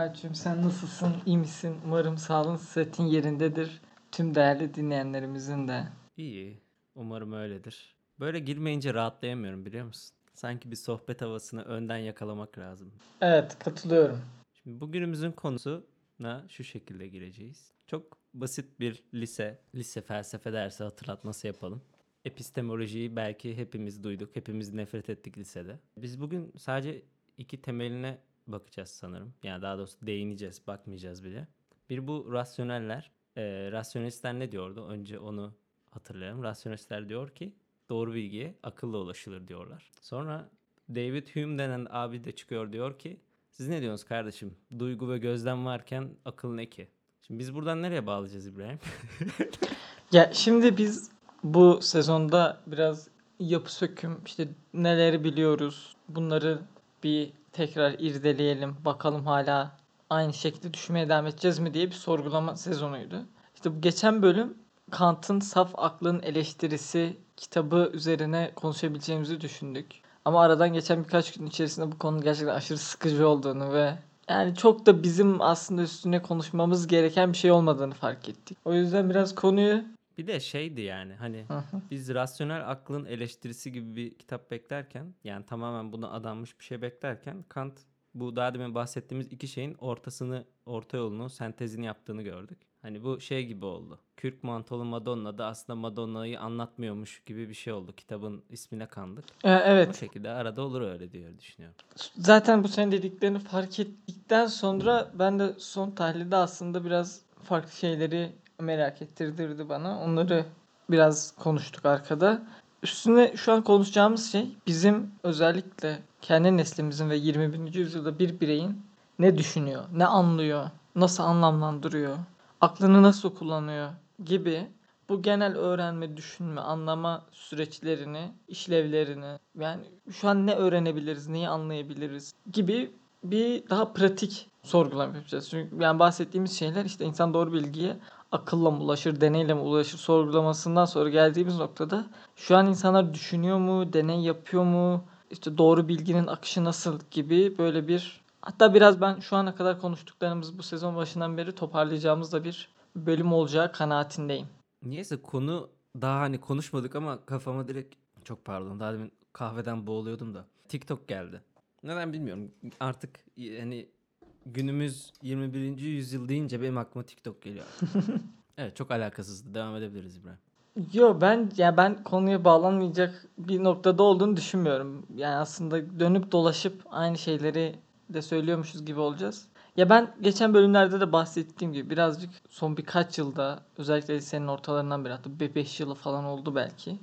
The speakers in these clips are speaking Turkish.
Ayçum sen nasılsın? İyi misin? Umarım sağlığın sıhhatin yerindedir. Tüm değerli dinleyenlerimizin de. İyi. Umarım öyledir. Böyle girmeyince rahatlayamıyorum biliyor musun? Sanki bir sohbet havasını önden yakalamak lazım. Evet katılıyorum. Şimdi bugünümüzün konusuna şu şekilde gireceğiz. Çok basit bir lise, lise felsefe dersi hatırlatması yapalım. Epistemolojiyi belki hepimiz duyduk, hepimiz nefret ettik lisede. Biz bugün sadece iki temeline bakacağız sanırım. Yani daha doğrusu değineceğiz, bakmayacağız bile. Bir bu rasyoneller. Ee, rasyonelistler ne diyordu? Önce onu hatırlayalım. Rasyonelistler diyor ki doğru bilgiye akılla ulaşılır diyorlar. Sonra David Hume denen abi de çıkıyor diyor ki siz ne diyorsunuz kardeşim? Duygu ve gözlem varken akıl ne ki? Şimdi biz buradan nereye bağlayacağız İbrahim? Ya şimdi biz bu sezonda biraz yapı söküm işte neleri biliyoruz bunları bir tekrar irdeleyelim bakalım hala aynı şekilde düşünmeye devam edeceğiz mi diye bir sorgulama sezonuydu. İşte bu geçen bölüm Kant'ın Saf Aklın Eleştirisi kitabı üzerine konuşabileceğimizi düşündük. Ama aradan geçen birkaç gün içerisinde bu konunun gerçekten aşırı sıkıcı olduğunu ve yani çok da bizim aslında üstüne konuşmamız gereken bir şey olmadığını fark ettik. O yüzden biraz konuyu Bir de şeydi yani hani biz rasyonel aklın eleştirisi gibi bir kitap beklerken yani tamamen buna adanmış bir şey beklerken Kant bu daha demin bahsettiğimiz iki şeyin ortasını, orta yolunu, sentezini yaptığını gördük. Hani bu şey gibi oldu. Kürk mantolu Madonna da aslında Madonna'yı anlatmıyormuş gibi bir şey oldu. Kitabın ismine kandık. Ee, Bu evet şekilde arada olur öyle diye düşünüyorum. Zaten bu senin dediklerini fark ettikten sonra ben de son tahlilde aslında biraz farklı şeyleri merak ettirdirdi bana. Onları biraz konuştuk arkada. Üstüne şu an konuşacağımız şey bizim özellikle kendi neslimizin ve 21. yüzyılda bir bireyin ne düşünüyor, ne anlıyor, nasıl anlamlandırıyor, aklını nasıl kullanıyor gibi bu genel öğrenme, düşünme, anlama süreçlerini, işlevlerini yani şu an ne öğrenebiliriz, neyi anlayabiliriz gibi bir daha pratik sorgulama yapacağız. Çünkü yani bahsettiğimiz şeyler işte insan doğru bilgiye akılla mı ulaşır, deneyle mi ulaşır sorgulamasından sonra geldiğimiz noktada şu an insanlar düşünüyor mu, deney yapıyor mu, işte doğru bilginin akışı nasıl gibi böyle bir hatta biraz ben şu ana kadar konuştuklarımız bu sezon başından beri toparlayacağımız da bir bölüm olacağı kanaatindeyim. Niyeyse konu daha hani konuşmadık ama kafama direkt çok pardon daha demin kahveden boğuluyordum da TikTok geldi. Neden bilmiyorum. Artık hani günümüz 21. yüzyıl deyince benim aklıma TikTok geliyor. evet çok alakasızdı. Devam edebiliriz İbrahim. Yo ben ya ben konuya bağlanmayacak bir noktada olduğunu düşünmüyorum. Yani aslında dönüp dolaşıp aynı şeyleri de söylüyormuşuz gibi olacağız. Ya ben geçen bölümlerde de bahsettiğim gibi birazcık son birkaç yılda özellikle lisenin ortalarından beri hatta 5 yılı falan oldu belki.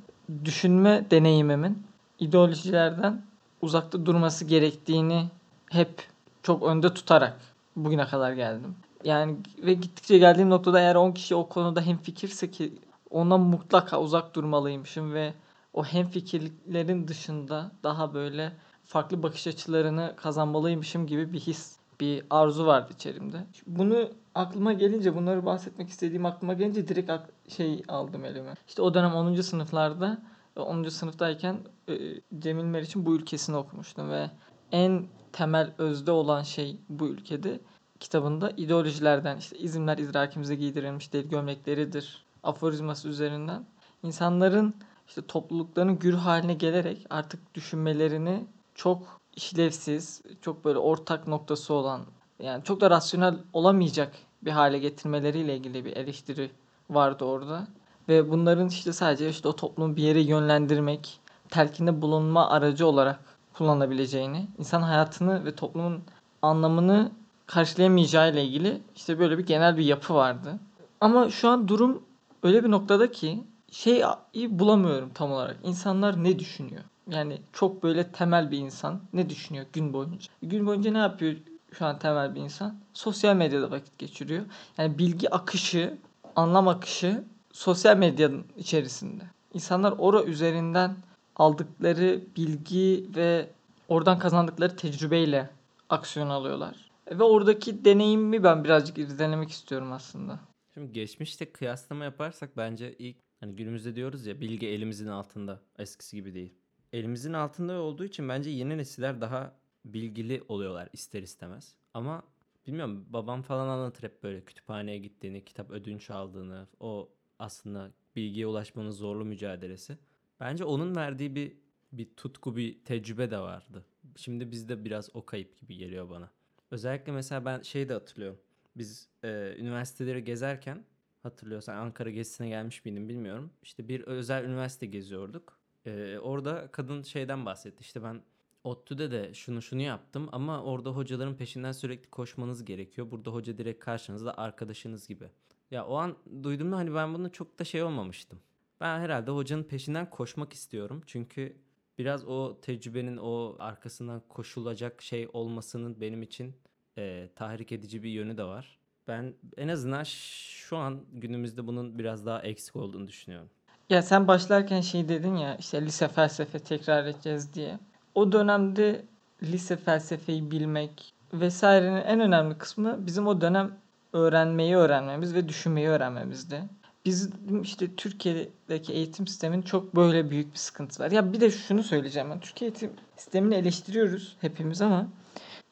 Düşünme deneyimimin ideolojilerden uzakta durması gerektiğini hep çok önde tutarak bugüne kadar geldim. Yani ve gittikçe geldiğim noktada eğer 10 kişi o konuda hemfikirse ki ondan mutlaka uzak durmalıymışım ve o hemfikirlerin dışında daha böyle farklı bakış açılarını kazanmalıymışım gibi bir his, bir arzu vardı içerimde. Bunu aklıma gelince, bunları bahsetmek istediğim aklıma gelince direkt şey aldım elime. İşte o dönem 10. sınıflarda, 10. sınıftayken e, Cemil Meriç'in bu ülkesini okumuştum ve en temel özde olan şey bu ülkede kitabında ideolojilerden işte izimler idrakimize giydirilmiş değil gömlekleridir aforizması üzerinden insanların işte toplulukların gür haline gelerek artık düşünmelerini çok işlevsiz, çok böyle ortak noktası olan yani çok da rasyonel olamayacak bir hale getirmeleriyle ilgili bir eleştiri vardı orada. Ve bunların işte sadece işte o toplumu bir yere yönlendirmek, telkinde bulunma aracı olarak kullanabileceğini, insan hayatını ve toplumun anlamını karşılayamayacağı ile ilgili işte böyle bir genel bir yapı vardı. Ama şu an durum öyle bir noktada ki şeyi bulamıyorum tam olarak. İnsanlar ne düşünüyor? Yani çok böyle temel bir insan ne düşünüyor gün boyunca? Gün boyunca ne yapıyor şu an temel bir insan? Sosyal medyada vakit geçiriyor. Yani bilgi akışı, anlam akışı sosyal medyanın içerisinde. İnsanlar ora üzerinden aldıkları bilgi ve oradan kazandıkları tecrübeyle aksiyon alıyorlar. Ve oradaki deneyimi ben birazcık irdelemek istiyorum aslında. Şimdi geçmişte kıyaslama yaparsak bence ilk hani günümüzde diyoruz ya bilgi elimizin altında eskisi gibi değil. Elimizin altında olduğu için bence yeni nesiller daha bilgili oluyorlar ister istemez. Ama bilmiyorum babam falan anlatır hep böyle kütüphaneye gittiğini, kitap ödünç aldığını, o aslında bilgiye ulaşmanın zorlu mücadelesi. Bence onun verdiği bir bir tutku, bir tecrübe de vardı. Şimdi bizde biraz o kayıp gibi geliyor bana. Özellikle mesela ben şey de hatırlıyorum. Biz e, üniversiteleri gezerken hatırlıyorsan Ankara gezisine gelmiş miydim bilmiyorum. İşte bir özel üniversite geziyorduk. E, orada kadın şeyden bahsetti. İşte ben ODTÜ'de de şunu şunu yaptım ama orada hocaların peşinden sürekli koşmanız gerekiyor. Burada hoca direkt karşınızda arkadaşınız gibi. Ya o an duyduğumda hani ben bunu çok da şey olmamıştım. Ben herhalde hocanın peşinden koşmak istiyorum. Çünkü biraz o tecrübenin o arkasından koşulacak şey olmasının benim için e, tahrik edici bir yönü de var. Ben en azından şu an günümüzde bunun biraz daha eksik olduğunu düşünüyorum. Ya sen başlarken şey dedin ya işte lise felsefe tekrar edeceğiz diye. O dönemde lise felsefeyi bilmek vesairenin en önemli kısmı bizim o dönem öğrenmeyi öğrenmemiz ve düşünmeyi öğrenmemizdi. Bizim işte Türkiye'deki eğitim sisteminin çok böyle büyük bir sıkıntısı var. Ya bir de şunu söyleyeceğim ben. Türkiye eğitim sistemini eleştiriyoruz hepimiz ama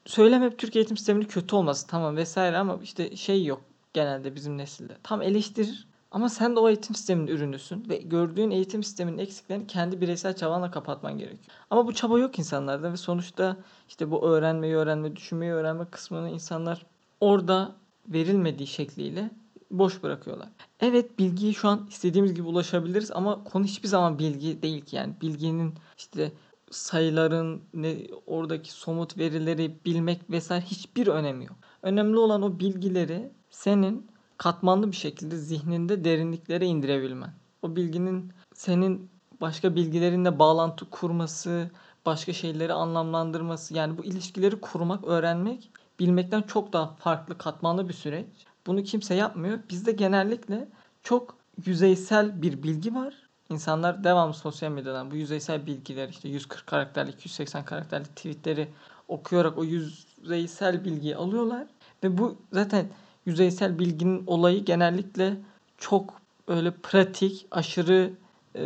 söylem hep Türkiye eğitim sisteminin kötü olması tamam vesaire ama işte şey yok genelde bizim nesilde. Tam eleştirir ama sen de o eğitim sisteminin ürünüsün ve gördüğün eğitim sisteminin eksiklerini kendi bireysel çabanla kapatman gerekiyor. Ama bu çaba yok insanlarda ve sonuçta işte bu öğrenmeyi öğrenme, düşünmeyi öğrenme kısmını insanlar orada verilmediği şekliyle boş bırakıyorlar. Evet bilgiyi şu an istediğimiz gibi ulaşabiliriz ama konu hiçbir zaman bilgi değil ki yani bilginin işte sayıların ne oradaki somut verileri bilmek vesaire hiçbir önemi yok. Önemli olan o bilgileri senin katmanlı bir şekilde zihninde derinliklere indirebilmen. O bilginin senin başka bilgilerinle bağlantı kurması, başka şeyleri anlamlandırması yani bu ilişkileri kurmak, öğrenmek bilmekten çok daha farklı katmanlı bir süreç. Bunu kimse yapmıyor. Bizde genellikle çok yüzeysel bir bilgi var. İnsanlar devamlı sosyal medyadan bu yüzeysel bilgiler işte 140 karakterlik, 280 karakterlik tweetleri okuyarak o yüzeysel bilgiyi alıyorlar. Ve bu zaten yüzeysel bilginin olayı genellikle çok öyle pratik, aşırı e,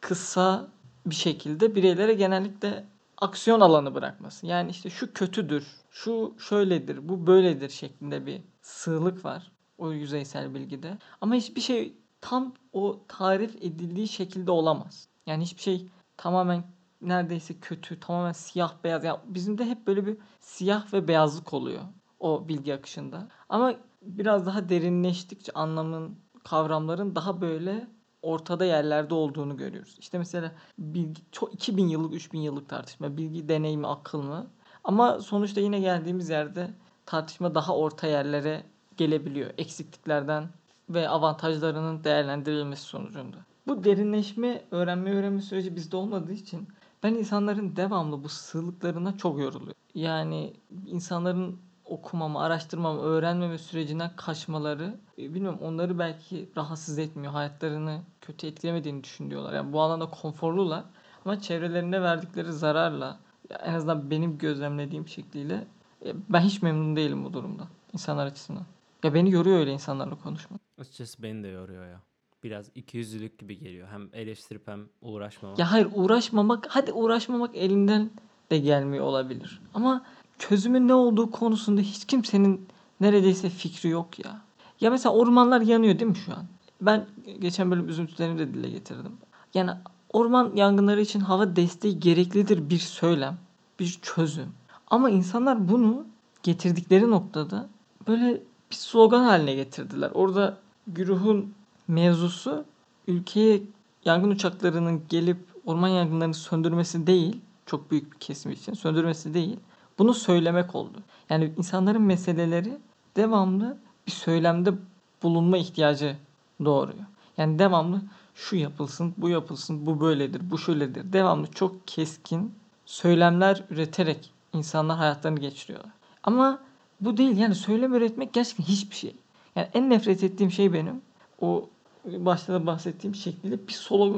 kısa bir şekilde bireylere genellikle aksiyon alanı bırakması. Yani işte şu kötüdür, şu şöyledir, bu böyledir şeklinde bir sığlık var o yüzeysel bilgide. Ama hiçbir şey tam o tarif edildiği şekilde olamaz. Yani hiçbir şey tamamen neredeyse kötü, tamamen siyah beyaz. Yani bizim de hep böyle bir siyah ve beyazlık oluyor o bilgi akışında. Ama biraz daha derinleştikçe anlamın, kavramların daha böyle ortada yerlerde olduğunu görüyoruz. İşte mesela bilgi çok 2000 yıllık, 3000 yıllık tartışma, bilgi deneyimi, akıl mı? Ama sonuçta yine geldiğimiz yerde tartışma daha orta yerlere gelebiliyor. Eksikliklerden ve avantajlarının değerlendirilmesi sonucunda. Bu derinleşme, öğrenme öğrenme süreci bizde olmadığı için ben insanların devamlı bu sığlıklarına çok yoruluyorum. Yani insanların okumama, araştırmama, öğrenmeme sürecinden kaçmaları e, bilmiyorum onları belki rahatsız etmiyor. Hayatlarını kötü etkilemediğini düşünüyorlar. Yani bu alanda konforlular ama çevrelerine verdikleri zararla en azından benim gözlemlediğim şekliyle e, ben hiç memnun değilim bu durumda insanlar açısından. Ya beni yoruyor öyle insanlarla konuşmak. Açıkçası beni de yoruyor ya. Biraz ikiyüzlülük gibi geliyor. Hem eleştirip hem uğraşmamak. Ya hayır uğraşmamak, hadi uğraşmamak elinden de gelmiyor olabilir. Ama çözümün ne olduğu konusunda hiç kimsenin neredeyse fikri yok ya. Ya mesela ormanlar yanıyor değil mi şu an? Ben geçen bölüm üzüntülerimi de dile getirdim. Yani orman yangınları için hava desteği gereklidir bir söylem, bir çözüm. Ama insanlar bunu getirdikleri noktada böyle bir slogan haline getirdiler. Orada güruhun mevzusu ülkeye yangın uçaklarının gelip orman yangınlarını söndürmesi değil, çok büyük bir kesim için söndürmesi değil, bunu söylemek oldu. Yani insanların meseleleri devamlı bir söylemde bulunma ihtiyacı doğuruyor. Yani devamlı şu yapılsın, bu yapılsın, bu böyledir, bu şöyledir. Devamlı çok keskin söylemler üreterek insanlar hayatlarını geçiriyorlar. Ama bu değil yani söylem üretmek gerçekten hiçbir şey. Yani en nefret ettiğim şey benim o başta da bahsettiğim şekliyle bir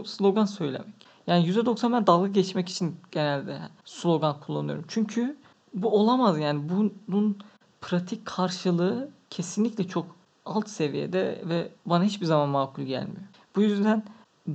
slogan söylemek. Yani %90 ben dalga geçmek için genelde slogan kullanıyorum. Çünkü bu olamaz yani bunun pratik karşılığı kesinlikle çok alt seviyede ve bana hiçbir zaman makul gelmiyor. Bu yüzden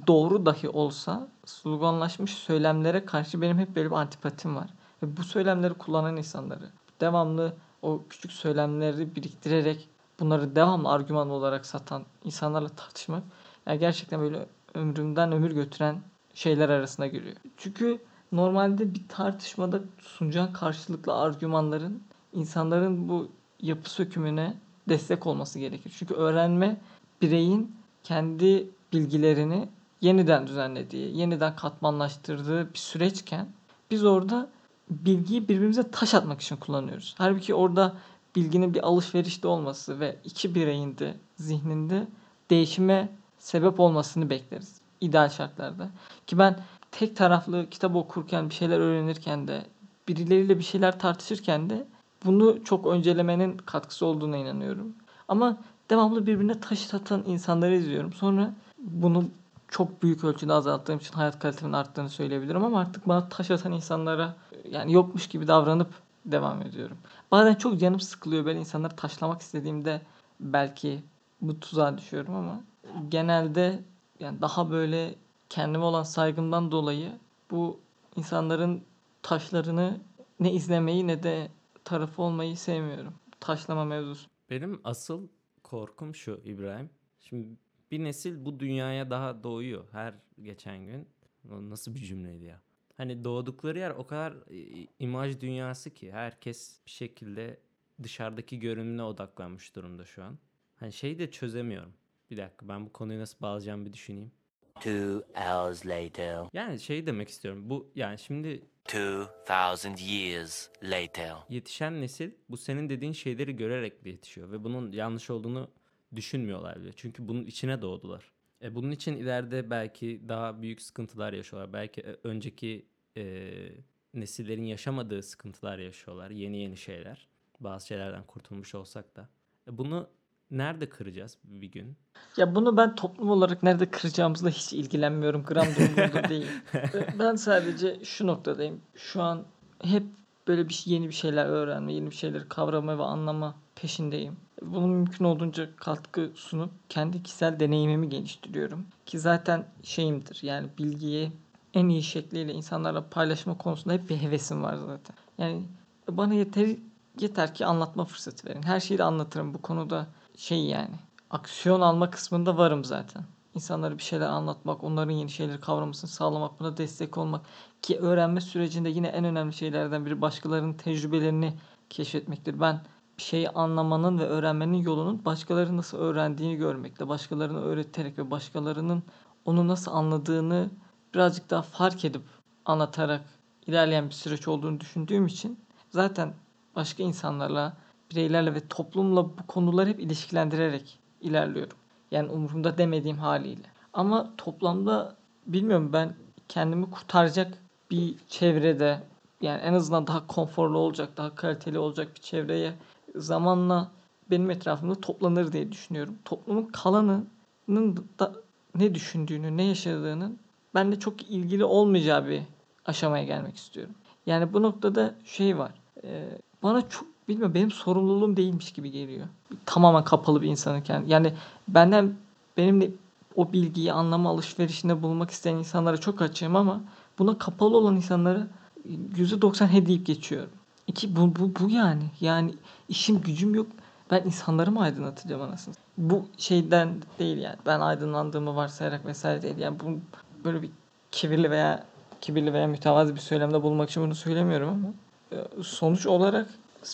doğru dahi olsa sloganlaşmış söylemlere karşı benim hep böyle bir antipatim var. Ve bu söylemleri kullanan insanları devamlı o küçük söylemleri biriktirerek bunları devamlı argüman olarak satan insanlarla tartışmak yani gerçekten böyle ömrümden ömür götüren şeyler arasına giriyor. Çünkü normalde bir tartışmada sunacağın karşılıklı argümanların insanların bu yapı sökümüne destek olması gerekir. Çünkü öğrenme bireyin kendi bilgilerini yeniden düzenlediği, yeniden katmanlaştırdığı bir süreçken biz orada bilgiyi birbirimize taş atmak için kullanıyoruz. Halbuki orada bilginin bir alışverişte olması ve iki bireyin de zihninde değişime sebep olmasını bekleriz. ideal şartlarda. Ki ben tek taraflı kitap okurken, bir şeyler öğrenirken de, birileriyle bir şeyler tartışırken de bunu çok öncelemenin katkısı olduğuna inanıyorum. Ama devamlı birbirine taş atan insanları izliyorum. Sonra bunu çok büyük ölçüde azalttığım için hayat kalitemin arttığını söyleyebilirim ama artık bana taş atan insanlara yani yokmuş gibi davranıp devam ediyorum. Bazen çok canım sıkılıyor böyle insanları taşlamak istediğimde belki bu tuzağa düşüyorum ama genelde yani daha böyle kendime olan saygımdan dolayı bu insanların taşlarını ne izlemeyi ne de tarafı olmayı sevmiyorum. Taşlama mevzusu. Benim asıl korkum şu İbrahim. Şimdi bir nesil bu dünyaya daha doğuyor her geçen gün. O Nasıl bir cümleydi ya? Hani doğdukları yer o kadar i- imaj dünyası ki herkes bir şekilde dışarıdaki görünümüne odaklanmış durumda şu an. Hani şeyi de çözemiyorum. Bir dakika ben bu konuyu nasıl bağlayacağım bir düşüneyim. Two hours later. Yani şey demek istiyorum. Bu yani şimdi 2000 years later. yetişen nesil bu senin dediğin şeyleri görerek de yetişiyor ve bunun yanlış olduğunu düşünmüyorlar bile. Çünkü bunun içine doğdular. E bunun için ileride belki daha büyük sıkıntılar yaşıyorlar. Belki e, önceki e, nesillerin yaşamadığı sıkıntılar yaşıyorlar. Yeni yeni şeyler. Bazı şeylerden kurtulmuş olsak da. E bunu nerede kıracağız bir gün? Ya bunu ben toplum olarak nerede kıracağımızla hiç ilgilenmiyorum. Gram da umurumda değil. Ben sadece şu noktadayım. Şu an hep böyle bir şey- yeni bir şeyler öğrenme, yeni bir şeyleri kavrama ve anlama peşindeyim. Bunun mümkün olduğunca katkı sunup kendi kişisel deneyimimi geliştiriyorum. Ki zaten şeyimdir yani bilgiyi en iyi şekliyle insanlarla paylaşma konusunda hep bir hevesim var zaten. Yani bana yeter yeter ki anlatma fırsatı verin. Her şeyi de anlatırım bu konuda şey yani. Aksiyon alma kısmında varım zaten. İnsanlara bir şeyler anlatmak, onların yeni şeyleri kavramasını sağlamak, buna destek olmak ki öğrenme sürecinde yine en önemli şeylerden biri başkalarının tecrübelerini keşfetmektir. Ben bir şeyi anlamanın ve öğrenmenin yolunun başkalarının nasıl öğrendiğini görmekte, başkalarına öğreterek ve başkalarının onu nasıl anladığını birazcık daha fark edip anlatarak ilerleyen bir süreç olduğunu düşündüğüm için zaten başka insanlarla, bireylerle ve toplumla bu konuları hep ilişkilendirerek ilerliyorum. Yani umurumda demediğim haliyle. Ama toplamda bilmiyorum ben kendimi kurtaracak bir çevrede yani en azından daha konforlu olacak, daha kaliteli olacak bir çevreye zamanla benim etrafımda toplanır diye düşünüyorum. Toplumun kalanının da ne düşündüğünü, ne yaşadığının benimle çok ilgili olmayacağı bir aşamaya gelmek istiyorum. Yani bu noktada şey var. e, bana çok bilmiyorum benim sorumluluğum değilmiş gibi geliyor. Tamamen kapalı bir insanken. Yani benden benimle o bilgiyi anlama alışverişinde bulmak isteyen insanlara çok açığım ama buna kapalı olan insanlara %90 he deyip geçiyorum. İki bu, bu, bu yani. Yani işim gücüm yok. Ben insanları mı aydınlatacağım anasını? Bu şeyden değil yani. Ben aydınlandığımı varsayarak vesaire değil. Yani bu böyle bir kibirli veya kibirli veya mütevazı bir söylemde bulmak için bunu söylemiyorum ama e, sonuç olarak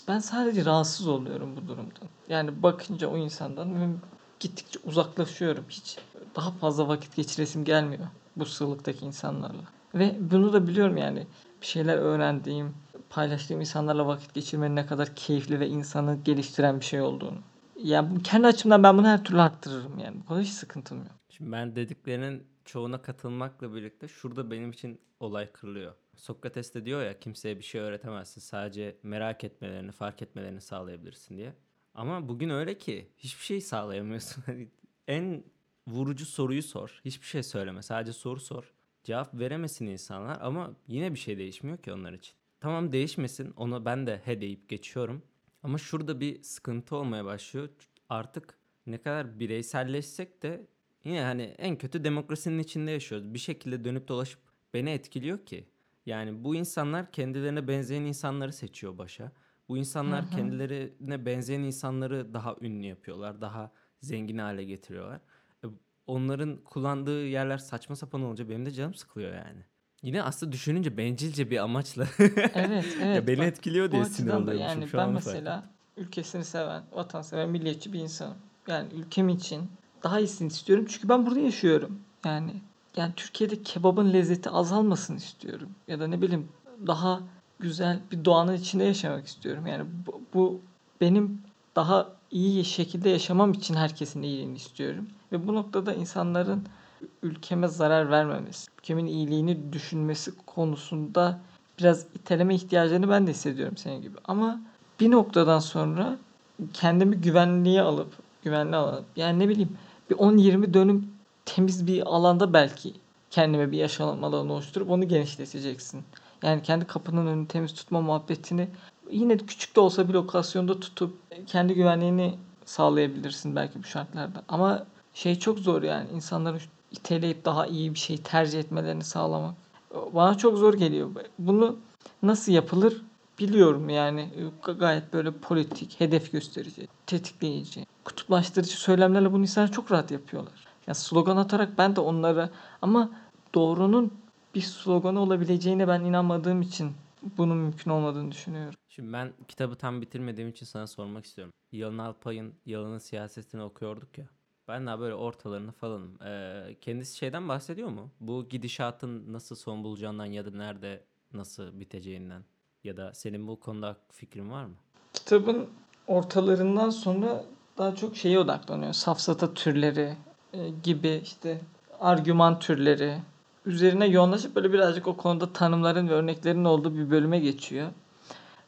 ben sadece rahatsız oluyorum bu durumdan. Yani bakınca o insandan gittikçe uzaklaşıyorum. Hiç daha fazla vakit geçiresim gelmiyor bu sığlıktaki insanlarla. Ve bunu da biliyorum yani bir şeyler öğrendiğim, paylaştığım insanlarla vakit geçirmenin ne kadar keyifli ve insanı geliştiren bir şey olduğunu. Yani kendi açımdan ben bunu her türlü arttırırım yani. Bu kadar hiç sıkıntım yok. Şimdi ben dediklerinin çoğuna katılmakla birlikte şurada benim için olay kırılıyor. Sokrates de diyor ya kimseye bir şey öğretemezsin. Sadece merak etmelerini, fark etmelerini sağlayabilirsin diye. Ama bugün öyle ki hiçbir şey sağlayamıyorsun. Hani en vurucu soruyu sor. Hiçbir şey söyleme. Sadece soru sor. Cevap veremesin insanlar ama yine bir şey değişmiyor ki onlar için. Tamam değişmesin. Ona ben de he deyip geçiyorum. Ama şurada bir sıkıntı olmaya başlıyor. Artık ne kadar bireyselleşsek de yine hani en kötü demokrasinin içinde yaşıyoruz. Bir şekilde dönüp dolaşıp beni etkiliyor ki. Yani bu insanlar kendilerine benzeyen insanları seçiyor başa. Bu insanlar Hı hı. kendilerine benzeyen insanları daha ünlü yapıyorlar. Daha zengin hale getiriyorlar. E, Onların kullandığı yerler saçma sapan olunca benim de canım sıkılıyor yani. Yine aslında düşününce bencilce bir amaçla Evet, evet. ya beni bak, etkiliyor diye sinir oluyormuşum. yani Şu ben onu fark mesela ülkesini seven, vatansever, milliyetçi bir insanım. Yani ülkem için daha iyisini istiyorum çünkü ben burada yaşıyorum. Yani yani Türkiye'de kebabın lezzeti azalmasın istiyorum. Ya da ne bileyim daha güzel bir doğanın içinde yaşamak istiyorum. Yani bu, bu benim daha iyi şekilde yaşamam için herkesin iyiliğini istiyorum. Ve bu noktada insanların ülkeme zarar vermemesi, ülkemin iyiliğini düşünmesi konusunda biraz iteleme ihtiyacını ben de hissediyorum senin gibi. Ama bir noktadan sonra kendimi güvenliğe alıp, güvenli alıp yani ne bileyim bir 10-20 dönüm temiz bir alanda belki kendime bir yaşam alanı oluşturup onu genişleteceksin. Yani kendi kapının önünü temiz tutma muhabbetini yine küçük de olsa bir lokasyonda tutup kendi güvenliğini sağlayabilirsin belki bu şartlarda. Ama şey çok zor yani insanların iteleyip daha iyi bir şey tercih etmelerini sağlamak. Bana çok zor geliyor. Bunu nasıl yapılır biliyorum yani gayet böyle politik, hedef gösterici, tetikleyici, kutuplaştırıcı söylemlerle bunu insanlar çok rahat yapıyorlar. Ya slogan atarak ben de onlara ama doğrunun bir sloganı olabileceğine ben inanmadığım için bunun mümkün olmadığını düşünüyorum. Şimdi ben kitabı tam bitirmediğim için sana sormak istiyorum. Yalın Alpay'ın Yalın'ın siyasetini okuyorduk ya. Ben daha böyle ortalarını falanım. Ee, kendisi şeyden bahsediyor mu? Bu gidişatın nasıl son bulacağından ya da nerede nasıl biteceğinden. Ya da senin bu konuda fikrin var mı? Kitabın ortalarından sonra daha çok şeye odaklanıyor. Safsata türleri gibi işte argüman türleri üzerine yoğunlaşıp böyle birazcık o konuda tanımların ve örneklerin olduğu bir bölüme geçiyor.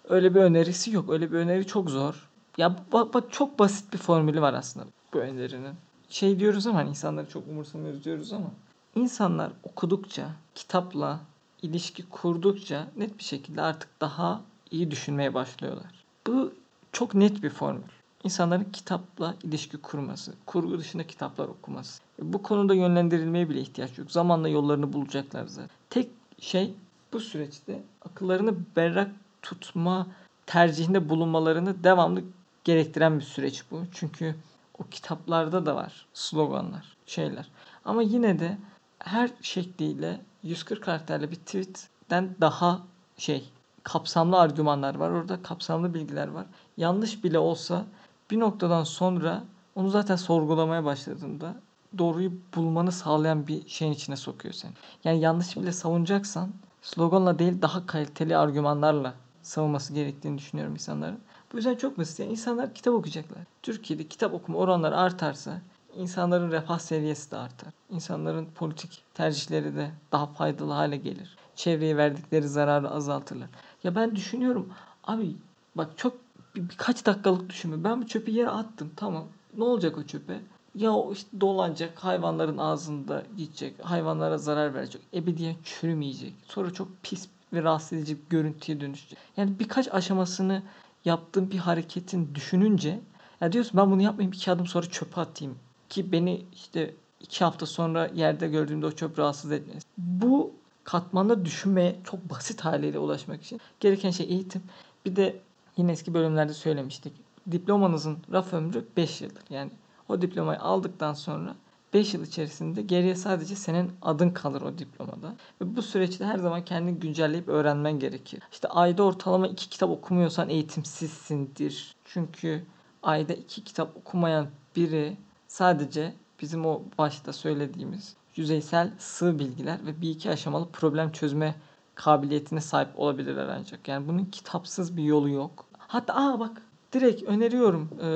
Öyle bir önerisi yok. Öyle bir öneri çok zor. Ya bak, bak çok basit bir formülü var aslında bu önerinin. Şey diyoruz ama hani insanları çok umursamıyoruz diyoruz ama insanlar okudukça, kitapla ilişki kurdukça net bir şekilde artık daha iyi düşünmeye başlıyorlar. Bu çok net bir formül. İnsanların kitapla ilişki kurması, kurgu dışında kitaplar okuması. Bu konuda yönlendirilmeye bile ihtiyaç yok. Zamanla yollarını bulacaklar zaten. Tek şey bu süreçte akıllarını berrak tutma tercihinde bulunmalarını devamlı gerektiren bir süreç bu. Çünkü o kitaplarda da var sloganlar, şeyler. Ama yine de her şekliyle 140 karakterli bir tweetten daha şey kapsamlı argümanlar var. Orada kapsamlı bilgiler var. Yanlış bile olsa bir noktadan sonra onu zaten sorgulamaya başladığında doğruyu bulmanı sağlayan bir şeyin içine sokuyor seni. Yani yanlış bile savunacaksan sloganla değil daha kaliteli argümanlarla savunması gerektiğini düşünüyorum insanların. Bu yüzden çok basit. Yani insanlar kitap okuyacaklar. Türkiye'de kitap okuma oranları artarsa insanların refah seviyesi de artar. İnsanların politik tercihleri de daha faydalı hale gelir. Çevreye verdikleri zararı azaltırlar. Ya ben düşünüyorum abi bak çok bir, birkaç dakikalık düşünme. Ben bu çöpü yere attım tamam. Ne olacak o çöpe? Ya o işte dolanacak, hayvanların ağzında gidecek, hayvanlara zarar verecek, ebediyen çürümeyecek. Sonra çok pis ve rahatsız edici bir görüntüye dönüşecek. Yani birkaç aşamasını yaptığım bir hareketin düşününce ya diyorsun ben bunu yapmayayım iki adım sonra çöpe atayım. Ki beni işte iki hafta sonra yerde gördüğümde o çöp rahatsız etmez. Bu katmanda düşünmeye çok basit haliyle ulaşmak için gereken şey eğitim. Bir de yine eski bölümlerde söylemiştik. Diplomanızın raf ömrü 5 yıldır. Yani o diplomayı aldıktan sonra 5 yıl içerisinde geriye sadece senin adın kalır o diplomada. Ve bu süreçte her zaman kendini güncelleyip öğrenmen gerekir. İşte ayda ortalama 2 kitap okumuyorsan eğitimsizsindir. Çünkü ayda 2 kitap okumayan biri sadece bizim o başta söylediğimiz yüzeysel sığ bilgiler ve bir iki aşamalı problem çözme kabiliyetine sahip olabilirler ancak. Yani bunun kitapsız bir yolu yok. Hatta aa bak direkt öneriyorum e,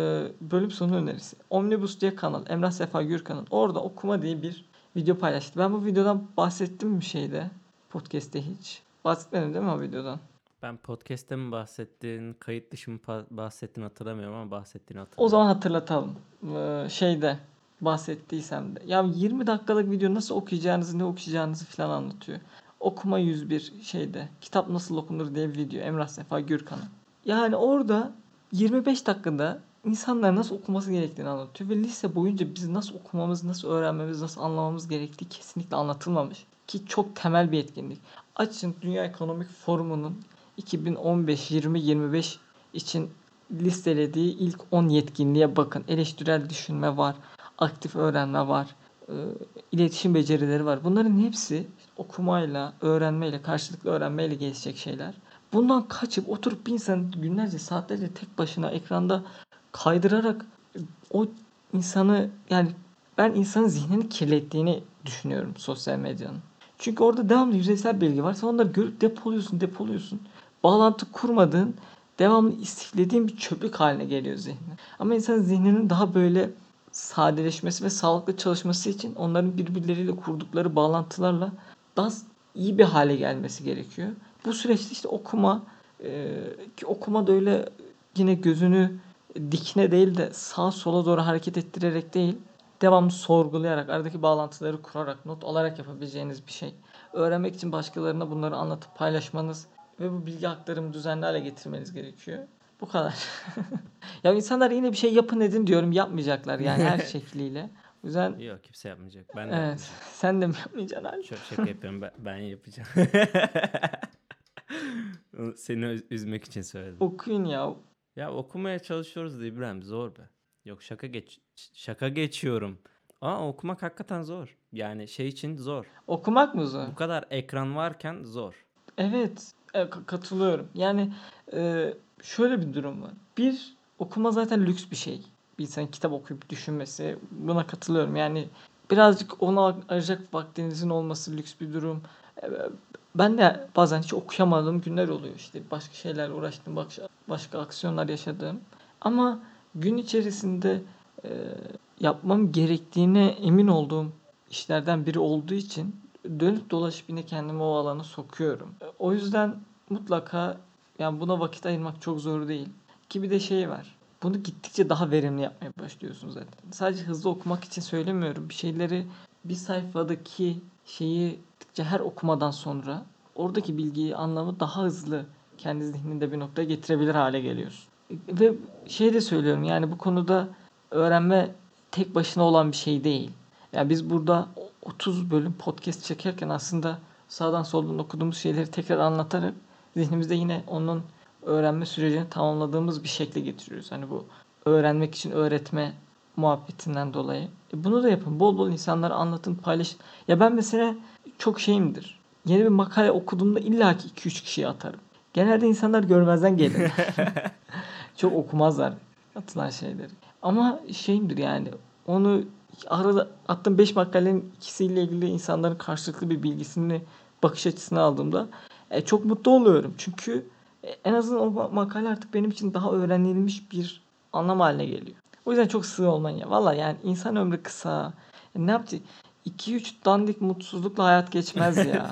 bölüm sonu önerisi. Omnibus diye kanal. Emrah Sefa Gürkan'ın. Orada okuma diye bir video paylaştı. Ben bu videodan bahsettim mi şeyde? Podcast'te hiç. Bahsetmedim değil mi o videodan? Ben podcast'te mi bahsettiğin, kayıt dışı mı bahsettiğini hatırlamıyorum ama bahsettiğini hatırlıyorum. O zaman hatırlatalım. Ee, şeyde bahsettiysem de. Ya 20 dakikalık video nasıl okuyacağınızı, ne okuyacağınızı falan anlatıyor. Okuma 101 şeyde. Kitap nasıl okunur diye bir video. Emrah Sefa Gürkan'ın. Yani orada 25 dakikada insanlar nasıl okuması gerektiğini anlatıyor ve lise boyunca biz nasıl okumamız, nasıl öğrenmemiz, nasıl anlamamız gerektiği kesinlikle anlatılmamış. Ki çok temel bir etkinlik. Açın Dünya Ekonomik Forumu'nun 2015-20-25 için listelediği ilk 10 yetkinliğe bakın. Eleştirel düşünme var, aktif öğrenme var, e, iletişim becerileri var. Bunların hepsi okumayla, öğrenmeyle, karşılıklı öğrenmeyle gelişecek şeyler. Bundan kaçıp oturup bir insan günlerce, saatlerce tek başına ekranda kaydırarak o insanı yani ben insanın zihnini kirlettiğini düşünüyorum sosyal medyanın. Çünkü orada devamlı yüzeysel bilgi var. Sen onları görüp depoluyorsun, depoluyorsun. Bağlantı kurmadığın, devamlı istiflediğin bir çöplük haline geliyor zihnin. Ama insanın zihninin daha böyle sadeleşmesi ve sağlıklı çalışması için onların birbirleriyle kurdukları bağlantılarla daha iyi bir hale gelmesi gerekiyor. Bu süreçte işte okuma e, ki okuma da öyle yine gözünü dikine değil de sağa sola doğru hareket ettirerek değil devamlı sorgulayarak aradaki bağlantıları kurarak not alarak yapabileceğiniz bir şey. Öğrenmek için başkalarına bunları anlatıp paylaşmanız ve bu bilgi aktarımı düzenli hale getirmeniz gerekiyor. Bu kadar. ya insanlar yine bir şey yapın edin diyorum yapmayacaklar yani her şekliyle. O yüzden Yok kimse yapmayacak. Ben de evet sen de mi yapmayacaksın abi? Çok şaka yapıyorum. Ben, ben yapacağım. Seni üz- üzmek için söyledim. Okuyun ya. Ya okumaya çalışıyoruz da İbrahim zor be. Yok şaka geç şaka geçiyorum. Aa okumak hakikaten zor. Yani şey için zor. Okumak mı zor? Bu kadar ekran varken zor. Evet, e, ka- katılıyorum. Yani e, şöyle bir durum var. Bir, okuma zaten lüks bir şey. Bir insanın kitap okuyup düşünmesi. Buna katılıyorum. Yani birazcık ona ayıracak vaktinizin olması lüks bir durum. Ben de bazen hiç okuyamadığım günler oluyor. İşte başka şeylerle uğraştım, başka, başka aksiyonlar yaşadığım. Ama gün içerisinde e, yapmam gerektiğine emin olduğum işlerden biri olduğu için dönüp dolaşıp yine kendimi o alana sokuyorum. O yüzden mutlaka yani buna vakit ayırmak çok zor değil. Ki bir de şey var. Bunu gittikçe daha verimli yapmaya başlıyorsun zaten. Sadece hızlı okumak için söylemiyorum. Bir şeyleri bir sayfadaki şeyi gittikçe her okumadan sonra oradaki bilgiyi, anlamı daha hızlı kendi zihninde bir noktaya getirebilir hale geliyorsun. Ve şey de söylüyorum yani bu konuda öğrenme tek başına olan bir şey değil. Yani biz burada 30 bölüm podcast çekerken aslında sağdan soldan okuduğumuz şeyleri tekrar anlatarak zihnimizde yine onun öğrenme sürecini tamamladığımız bir şekle getiriyoruz. Hani bu öğrenmek için öğretme muhabbetinden dolayı. E bunu da yapın. Bol bol insanlara anlatın, paylaşın. Ya ben mesela çok şeyimdir. Yeni bir makale okuduğumda illaki 2-3 kişiye atarım. Genelde insanlar görmezden gelir. çok okumazlar atılan şeyleri. Ama şeyimdir yani onu arada attığım 5 makalenin ikisiyle ilgili insanların karşılıklı bir bilgisini bakış açısını aldığımda e, çok mutlu oluyorum. Çünkü e, en azından o ma- makale artık benim için daha öğrenilmiş bir anlam haline geliyor. O yüzden çok sığ olmayın ya. Valla yani insan ömrü kısa. E, ne yapacak? 2-3 dandik mutsuzlukla hayat geçmez ya.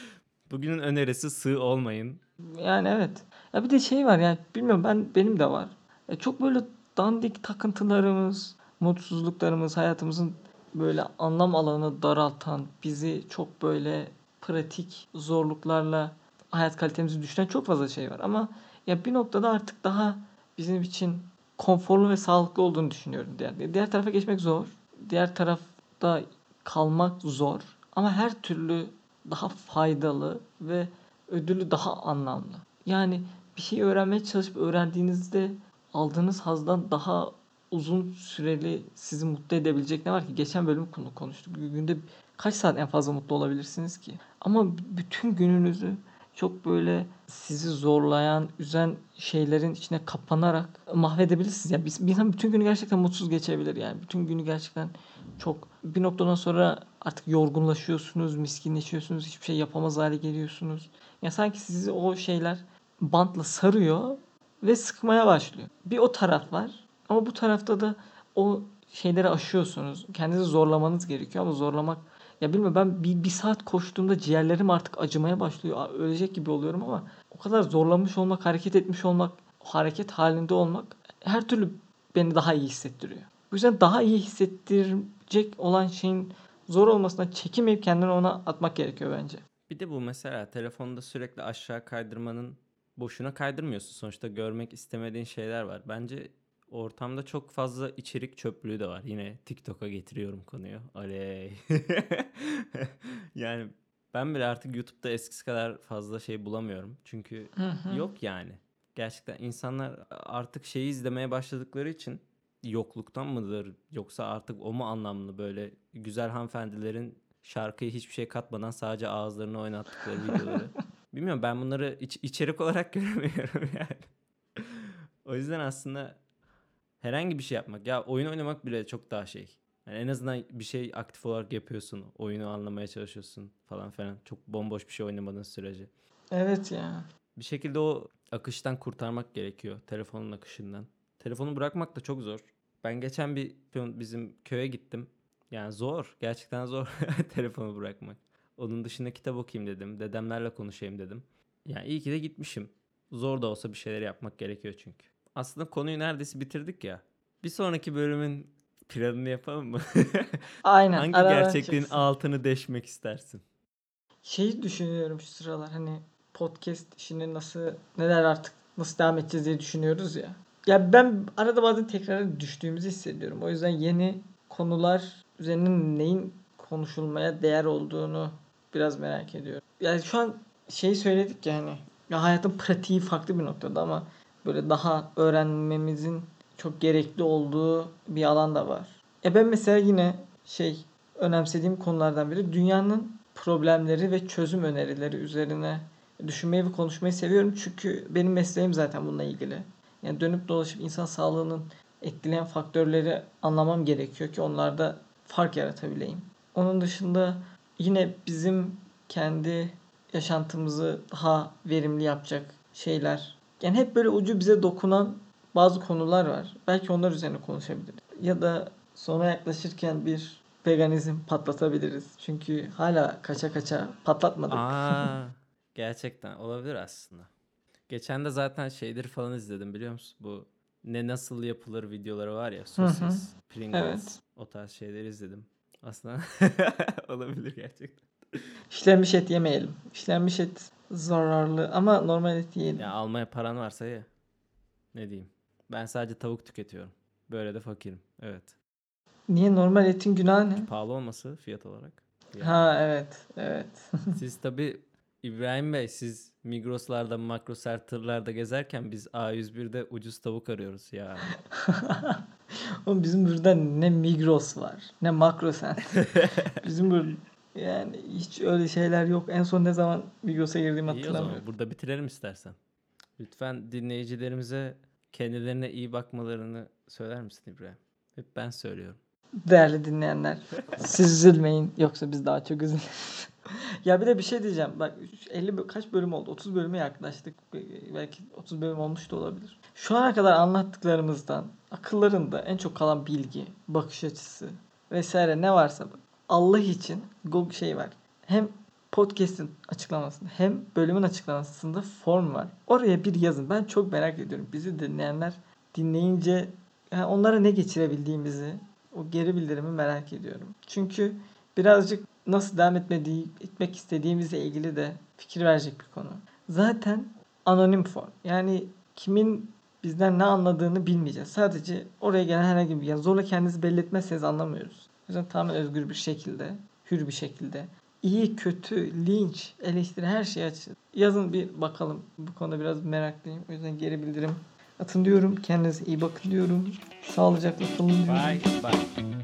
Bugünün önerisi sığ olmayın. Yani evet. Ya bir de şey var yani bilmiyorum ben benim de var. E çok böyle dandik takıntılarımız, mutsuzluklarımız, hayatımızın böyle anlam alanı daraltan, bizi çok böyle pratik zorluklarla hayat kalitemizi düşüren çok fazla şey var. Ama ya bir noktada artık daha bizim için konforlu ve sağlıklı olduğunu düşünüyorum. Diğer, diğer tarafa geçmek zor. Diğer tarafta kalmak zor. Ama her türlü daha faydalı ve ödülü daha anlamlı. Yani bir şey öğrenmeye çalışıp öğrendiğinizde aldığınız hazdan daha uzun süreli sizi mutlu edebilecek ne var ki? Geçen bölüm konu konuştuk. Günde kaç saat en fazla mutlu olabilirsiniz ki? Ama bütün gününüzü çok böyle sizi zorlayan, üzen şeylerin içine kapanarak mahvedebilirsiniz. Yani bir insan bütün günü gerçekten mutsuz geçebilir yani. Bütün günü gerçekten çok bir noktadan sonra artık yorgunlaşıyorsunuz, miskinleşiyorsunuz, hiçbir şey yapamaz hale geliyorsunuz. Ya sanki sizi o şeyler bantla sarıyor ve sıkmaya başlıyor. Bir o taraf var ama bu tarafta da o şeyleri aşıyorsunuz. Kendinizi zorlamanız gerekiyor ama zorlamak ya bilmiyorum ben bir, bir saat koştuğumda ciğerlerim artık acımaya başlıyor. Ölecek gibi oluyorum ama o kadar zorlanmış olmak, hareket etmiş olmak, hareket halinde olmak her türlü beni daha iyi hissettiriyor. Bu yüzden daha iyi hissettirecek olan şeyin zor olmasına çekinmeyip kendini ona atmak gerekiyor bence. Bir de bu mesela telefonda sürekli aşağı kaydırmanın boşuna kaydırmıyorsun. Sonuçta görmek istemediğin şeyler var. Bence ortamda çok fazla içerik çöplüğü de var. Yine TikTok'a getiriyorum konuyu. Oley. yani ben bile artık YouTube'da eskisi kadar fazla şey bulamıyorum. Çünkü yok yani. Gerçekten insanlar artık şeyi izlemeye başladıkları için yokluktan mıdır yoksa artık o mu anlamlı böyle güzel hanımefendilerin şarkıyı hiçbir şey katmadan sadece ağızlarını oynattıkları videoları. Bilmiyorum ben bunları iç- içerik olarak göremiyorum yani. o yüzden aslında herhangi bir şey yapmak ya oyun oynamak bile çok daha şey. Yani en azından bir şey aktif olarak yapıyorsun. Oyunu anlamaya çalışıyorsun falan filan. Çok bomboş bir şey oynamadığın sürece. Evet ya. Bir şekilde o akıştan kurtarmak gerekiyor. Telefonun akışından. Telefonu bırakmak da çok zor. Ben geçen bir bizim köye gittim. Yani zor. Gerçekten zor telefonu bırakmak. Onun dışında kitap okuyayım dedim. Dedemlerle konuşayım dedim. Yani iyi ki de gitmişim. Zor da olsa bir şeyler yapmak gerekiyor çünkü. Aslında konuyu neredeyse bitirdik ya. Bir sonraki bölümün planını yapalım mı? Aynen. Hangi aradan gerçekliğin çıksın. altını deşmek istersin? Şeyi düşünüyorum şu sıralar hani podcast işini nasıl neler artık nasıl devam edeceğiz diye düşünüyoruz ya. Ya ben arada bazen tekrar düştüğümüzü hissediyorum. O yüzden yeni konular üzerine neyin konuşulmaya değer olduğunu biraz merak ediyorum. Yani şu an şey söyledik ya hani ya hayatın pratiği farklı bir noktada ama böyle daha öğrenmemizin çok gerekli olduğu bir alan da var. Ya ben mesela yine şey önemsediğim konulardan biri dünyanın problemleri ve çözüm önerileri üzerine düşünmeyi ve konuşmayı seviyorum. Çünkü benim mesleğim zaten bununla ilgili. Yani dönüp dolaşıp insan sağlığının etkileyen faktörleri anlamam gerekiyor ki onlarda fark yaratabileyim. Onun dışında yine bizim kendi yaşantımızı daha verimli yapacak şeyler. Yani hep böyle ucu bize dokunan bazı konular var. Belki onlar üzerine konuşabiliriz. Ya da sona yaklaşırken bir veganizm patlatabiliriz. Çünkü hala kaça kaça patlatmadık. Aa, gerçekten olabilir aslında. Geçen de zaten şeyleri falan izledim biliyor musun? Bu ne nasıl yapılır videoları var ya. Sosis, Pringles, Evet. o tarz şeyleri izledim. Aslında olabilir gerçekten. İşlenmiş et yemeyelim. İşlenmiş et zararlı ama normal et yiyelim. Ya almaya paran varsa ye. Ne diyeyim? Ben sadece tavuk tüketiyorum. Böyle de fakirim. Evet. Niye normal etin günahı ne? Pahalı olması fiyat olarak. Yani Ha evet evet. Siz tabi İbrahim Bey siz Migros'larda, Makroser tırlarda gezerken biz A101'de ucuz tavuk arıyoruz ya. Oğlum bizim burada ne Migros var ne Makrosen. bizim burada yani hiç öyle şeyler yok. En son ne zaman Migros'a girdiğimi İyi o zaman hatırlamıyorum. burada bitirelim istersen. Lütfen dinleyicilerimize kendilerine iyi bakmalarını söyler misin İbrahim? Hep ben söylüyorum. Değerli dinleyenler siz üzülmeyin yoksa biz daha çok üzülürüz. ya bir de bir şey diyeceğim. Bak 50 bö- kaç bölüm oldu? 30 bölüme yaklaştık. Belki 30 bölüm olmuş da olabilir. Şu ana kadar anlattıklarımızdan akıllarında en çok kalan bilgi, bakış açısı vesaire ne varsa Allah için Google şey var. Hem podcast'in açıklamasında hem bölümün açıklamasında form var. Oraya bir yazın. Ben çok merak ediyorum. Bizi dinleyenler dinleyince yani onlara ne geçirebildiğimizi o geri bildirimi merak ediyorum. Çünkü birazcık nasıl devam etmediği, etmek istediğimizle ilgili de fikir verecek bir konu. Zaten anonim form. Yani kimin bizden ne anladığını bilmeyeceğiz. Sadece oraya gelen herhangi bir yani zorla kendinizi belli etmezseniz anlamıyoruz. O yüzden tamamen özgür bir şekilde, hür bir şekilde iyi, kötü, linç, eleştiri her şeyi açın. Yazın bir bakalım. Bu konuda biraz meraklıyım. O yüzden geri bildirim atın diyorum. Kendinize iyi bakın diyorum. Sağlıcakla kalın diyorum. Bye bye.